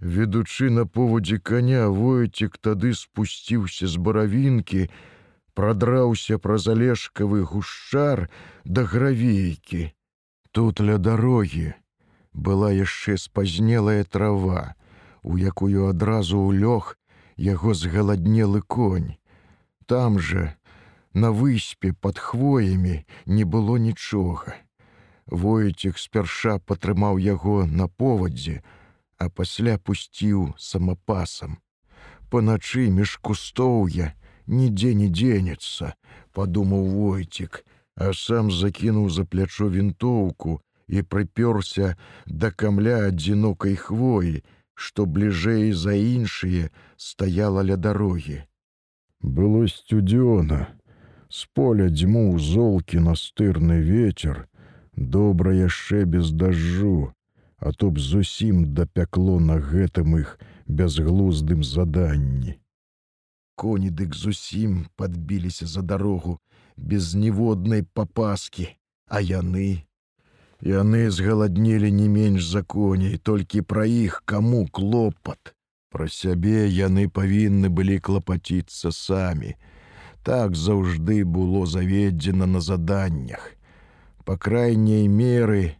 Ведучы на повадзе коня войцік тады спусціўся з баравінкі, прадраўся праз алешкавы гушчар да гравейкі. Тут ля дарогі была яшчэ спазнелая трава, у якую адразу ў лёг яго згаладнелы конь. Там жа, на выспе под хвоямі не было нічога. Войцік спярша падтрымаў яго на повадзе, а пасля пусціў самапасам. Паначы між кустоўя нідзе не дзенецца, падумаў войцік, а сам закінуў за плячо вінтоўку і прыпёрся да камля адзінокай хвоі, што бліжэй за іншыя стаяла ля дарогі. Было сцюдзёна, з поля дзьмуў золкі настырны ветер, добра яшчэ без дажджу, а то б зусім дапякло на гэтым іх бязглуздым заданні. Коні дык зусім падбіліся за дарогу без ніводнай папаскі, а яны, яны згаладнелі не менш за коней, толькі пра іх каму клопат. Пра сябе яны павінны былі клапаціцца самі. Так заўжды было заведзена на заданнях. Па крайняй меры,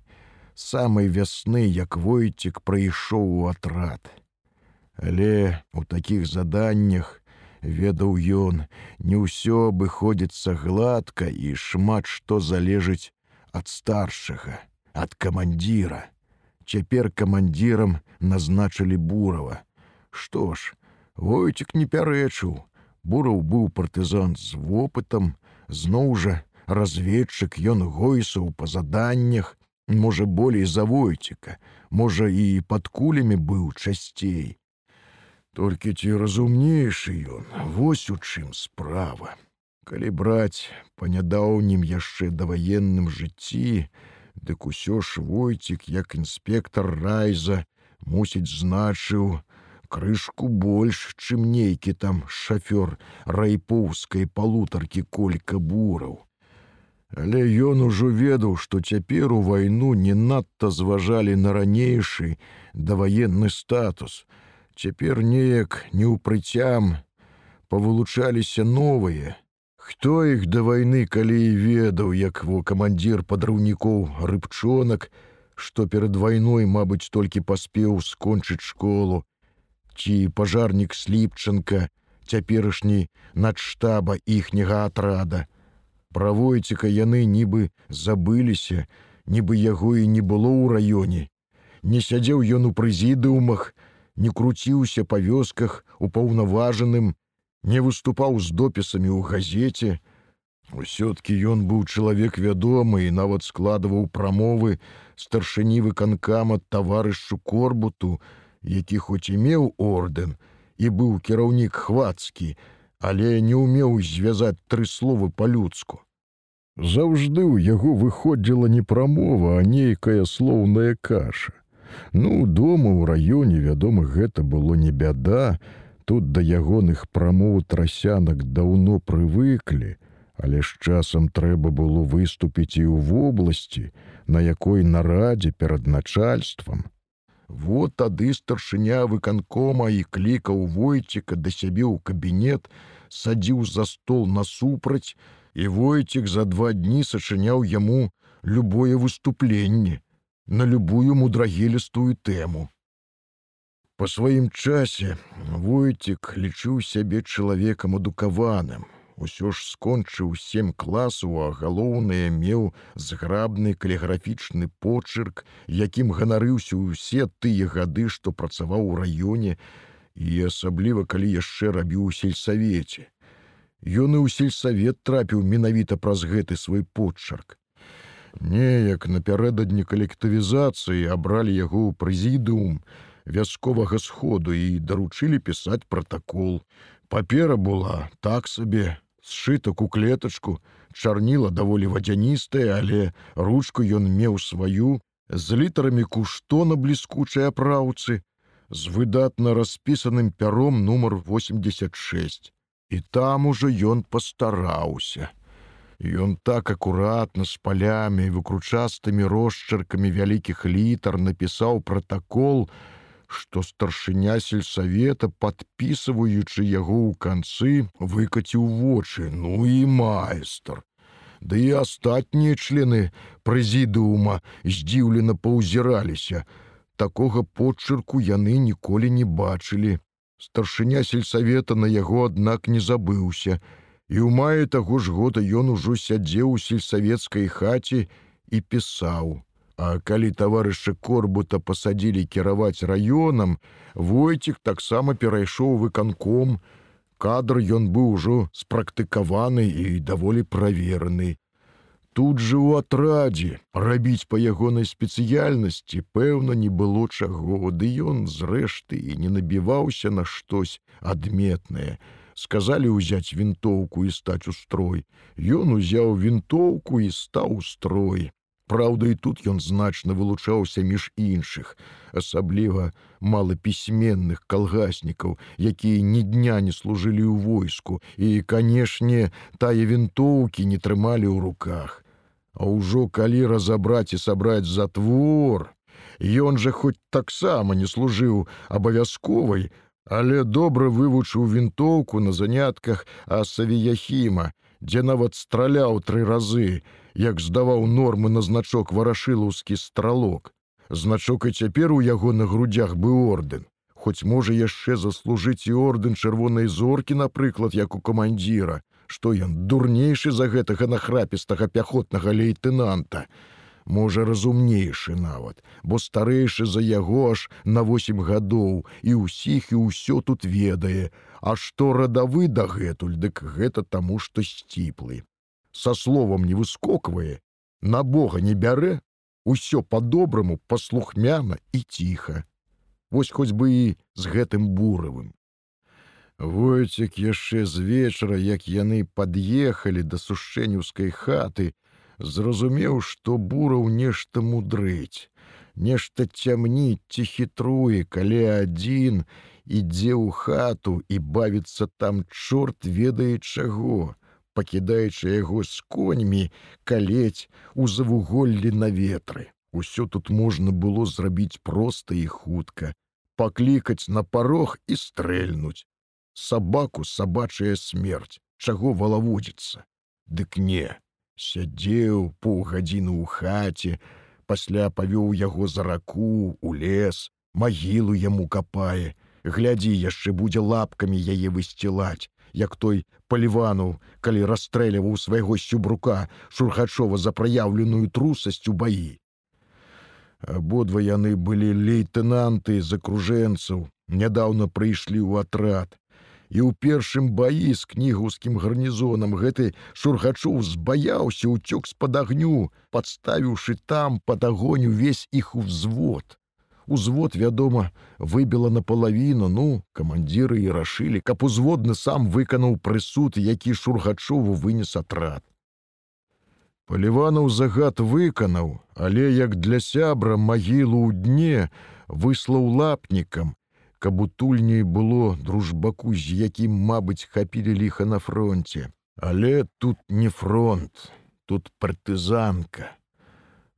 самай вясны, як войцік прыйшоў у атрад. Але у такіх заданнях, ведаў ён, не ўсё абыходзіцца гладка і шмат што залежыць ад старшага, ад камандзіра. Цяпер камандзірам назначылі бурава. Што ж, войцік не пярэчыў, Бураў быў партызан з вопытам, зноў жа разведчык ён гойсаў па заданнях, можа болей за войціка, можа і пад кулямі быў часцей. Толькі ці разумнейшы ён, вось у чым справа. Калі браць па нядаўнім яшчэ даваенным жыцці, дык усё ж войцік, як інспектор райза, мусіць значыў, крышку больш, чым нейкі там шафёр райпоўскай палутаркі колька бураў. Але ён ужо ведаў, што цяпер у вайну не надта зважалі на ранейшы даваенны статус. Цяпер неяк не ў прыцям павылучаліся новыя. Хто іх да вайны калі і ведаў, як во камандзір падраўнікоў рыбчонак, што перад вайной, мабыць, толькі паспеў скончыць школу, ці пажарнік сліпчанка, цяперашні надштаба іхняга атрада. Пра войціка яны нібы забыліся, нібы яго і не было ў раёне. Не сядзеў ён у прэзідыумах, не круціўся па вёсках упаўнаважаным, не выступаў з допісамі ў газеце. Усё-ткі ён быў чалавек вядомы і нават складваў прамовы старшыні выканкама таварышу корбуту, які хоць і меў ордэн і быў кіраўнік хвацкі, але не ўмеў звязаць тры словы па-людску. Заўжды ў яго выходзіла не прамова, а нейкая слоўная каша. Ну, дома ў раёне, вядома, гэта было не бяда, тут да ягоных прамоў трасянак даўно прывыклі, але з часам трэба было выступіць і ў вобласці, на якой нарадзе перад начальствам. Вот тады старшыня выканкома і клікаў войціка да сябе ў кабінет, садзіў за стол насупраць, і войцік за два дні сачыняў яму любое выступленне на любую мудрагелістую тэму. Па сваім часе войцік лічыў сябе чалавекам адукаваным, усё ж скончыў сем класаў, а галоўнае меў зграбны каліграфічны почырк, якім ганарыўся ўсе тыя гады, што працаваў у раёне і асабліва калі яшчэ рабіў у сельсавеце. Ён і ў сельсавет трапіў менавіта праз гэты свой почарк. Неяк напярэдадні калектывізацыі абралі яго ў прэзідыум вясковага сходу і даручылі пісаць пратакол. Папера была так сабе, сшытак у клетачку, чарніла даволі вадзяністая, але ручку ён меў сваю, з літарамі кушто на бліскучай апраўцы, з выдатна распісаным пяром нумар 86. І там ужо ён пастараўся. Ён так акуратна з палямі, выкручастымі росчыркамі вялікіх літар напісаў пратакол, што старшыня сельсавета, падпісываючы яго ў канцы, выкаціў вочы, ну і майстар. Ды і астатнія члены прэзідыума здзіўлена паўзіраліся. Такога подчырку яны ніколі не бачылі. Старшыня сельсавета на яго, аднак не забыўся. І ў мае таго ж года ён ужо сядзеў у сельсавецкай хаце і пісаў. А калі таварыша корбута пасадзілі кіраваць раёнам, войцік таксама перайшоў выканком. Кадр ён быў ужо спрактыкаваны і даволі правераны. Тут жа ў атрадзе рабіць па ягонай спецыяльнасці, пэўна, не было чаго, ды ён зрэшты і не набіваўся на штось адметнае. Сказалі ўзяць вінтоўку і стаць у строй. Ён узяў вінтоўку і стаў у строй. Праўда, і тут ён значна вылучаўся між іншых, асабліва малапісьменных калгаснікаў, якія ні дня не служылі ў войску і, канешне, тая вінтоўкі не трымалі ў руках. А ўжо калі разабраць і сабраць затвор, Ён жа хоць таксама не служыў абавязковай, але добра вывучыў вінтоўку на занятках асавіяхіма, дзе нават страляў тры разы, як здаваў нормы на значок варашылаўскі стралок. Значок і цяпер у яго на грудях быў ордэн. Хоць можа яшчэ заслужыць і ордэн чырвонай зоркі, напрыклад, як у камандзіра, што ён дурнейшы за гэтага нахрапістага пяхотнага лейтэнанта. Можа, разумнейшы нават, бо старэйшы за яго аж на восем гадоў і ўсіх і ўсё тут ведае, А што радавы дагэтуль, дык гэта таму, што сціплы со словом не выскоквае, на Бога не бярэ, усё по-добраму паслухмяна і ціха. Вось хоць бы і з гэтым буравым. Войцек яшчэ з вечара, як яны пад'ехалі да сушэнюўскай хаты, зразумеў, што бураў нешта мудрыць, нешта цямніць ці хітруе, калі адзін ідзе ў хату і бавіцца там чорт ведае чаго пакідаючы яго з коньмі калець у завуголлі на ветры. Усё тут можна было зрабіць проста і хутка, паклікаць на парог і стрэльнуць. Сабаку сабачая смерць, чаго валаводзіцца. Дык не, сядзеў паўгадзіны ў хаце, пасля павёў яго за раку, у лес, магілу яму капае, глядзі яшчэ будзе лапкамі яе высцілаць, як той палівануў, калі расстрэльваў свайго сюбрука шурхачова за праяўленую трусасць у баі. Абодва яны былі лейтэнанты з акружэнцаў, нядаўна прыйшлі ў атрад. І ў першым баі з кнігаўскім гарнізонам гэты шургачоў збаяўся ўцёк з-пад агню, падставіўшы там пад агонь увесь іх узвод узвод вядома выбіла напалавіну. Ну камандзіры і рашылі каб узводны сам выканаў прысуд які шургачову вынес атрад. Паліванаў загад выканаў але як для сябра магілу ў дне выслаў лапнікам каб утульней было дружбаку з якім мабыць хапілі ліха на фронте але тут не фронт тут партызанка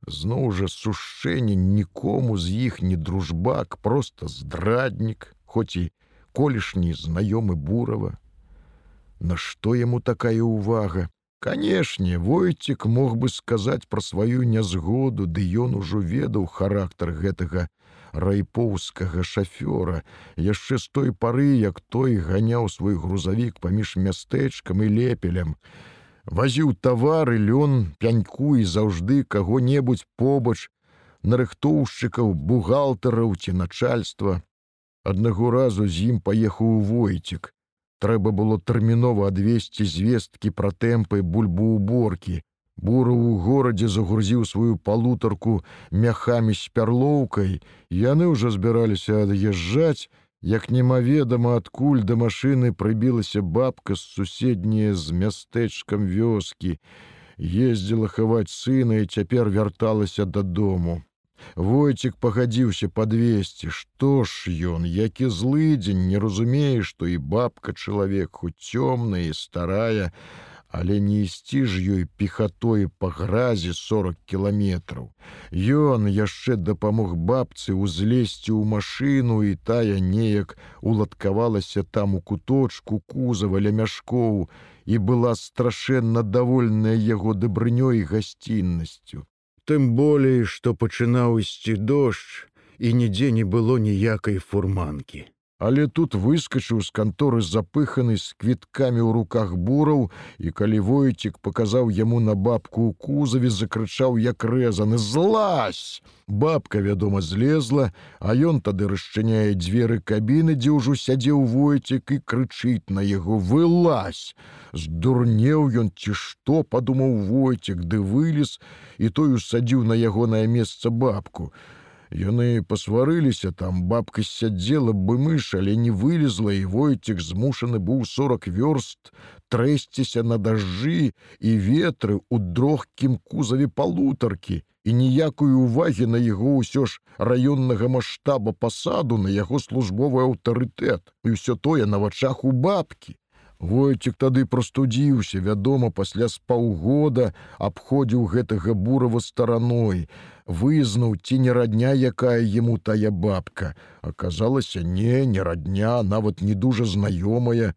зноў жа сушэнне нікому з іх не дружбак просто здраднік хоць і колішні знаёмы бурава Нашто яму такая ўвага канешне войцік мог бы сказаць пра сваю нязгоду ды ён ужо ведаў характар гэтага райпоўскага шафёра. Яшчэ з той пары як той ганяў свой грузавік паміж мястэчкам і лепелем вазіў тавары лён пяньку і заўжды каго-небудзь побач нарыхтоўшчыкаў бухгалтараў ці начальства. Аднаго разу з ім паехаў у войцік трэба было тэрмінова адвесці звесткі пра тэмпы бульбу уборкі бура ў горадзе загрузіў сваю палутарку мяхамі з пярлоўкай. Яны ўжо збіраліся ад'язджаць Як немаведама адкуль да машыны прыбілася бабка з суседняе з мястэчкам вёскі, ездзіла хаваць сына і цяпер вярталася дадому. Войцік пагадзіўся падвесці, што ж ён, які злыдзень, не разумее, што і бабка чалавек хоць цёмная і старая, але не ісці ж ёй пехатой па гразі 40 кіламетраў. Ён яшчэ дапамог бабцы ўзлезці ў машыну і тая неяк уладкавалася там у куточку кузава ля мяшкоў і была страшэнна давольная яго дабрынёй гасціннасцю. Тым болей, што пачынаў ісці дождж і нідзе не было ніякай фурманкі але тут выскочыў з канторы запыханы з квіткамі ў руках бураў і калі войцік паказаў яму на бабку ў кузаве закрычаў як рэзаны злазь! Бабка вядома злезла а ён тады расчыняе дзверы кабіны дзе ўжо сядзеў войцік і крычыць на яго вылазь! Здурнеў ён ці што падумаў войцік ды вылез і той усадзіў на ягонае месца бабку Яны пасварыліся там бабка сядзела бы мыш, але не вылезла і войцік змушаны быў 40 вёрст трэсціся на дажджы і ветры ў дрогкім кузаве палутаркі і ніякую увагі на яго ўсё ж раённага маштаба пасаду на яго службовы аўтарытэт і ўсё тое на вачах у бабкі. Войцік тады прастудзіўся, вядома, пасля з паўгода абходзіў гэтага бурава стараной, вызнуў ці не радня, якая яму тая бабка. Аказалася не, не радня, нават не дужа знаёмая.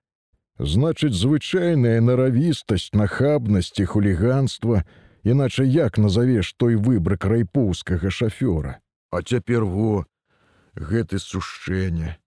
Значыць, звычайная наравістасць, нахабнасць і хуліганства, іначай як назавеш той выбрак райпоўскага шафёра. А цяпер во гэты сушэння.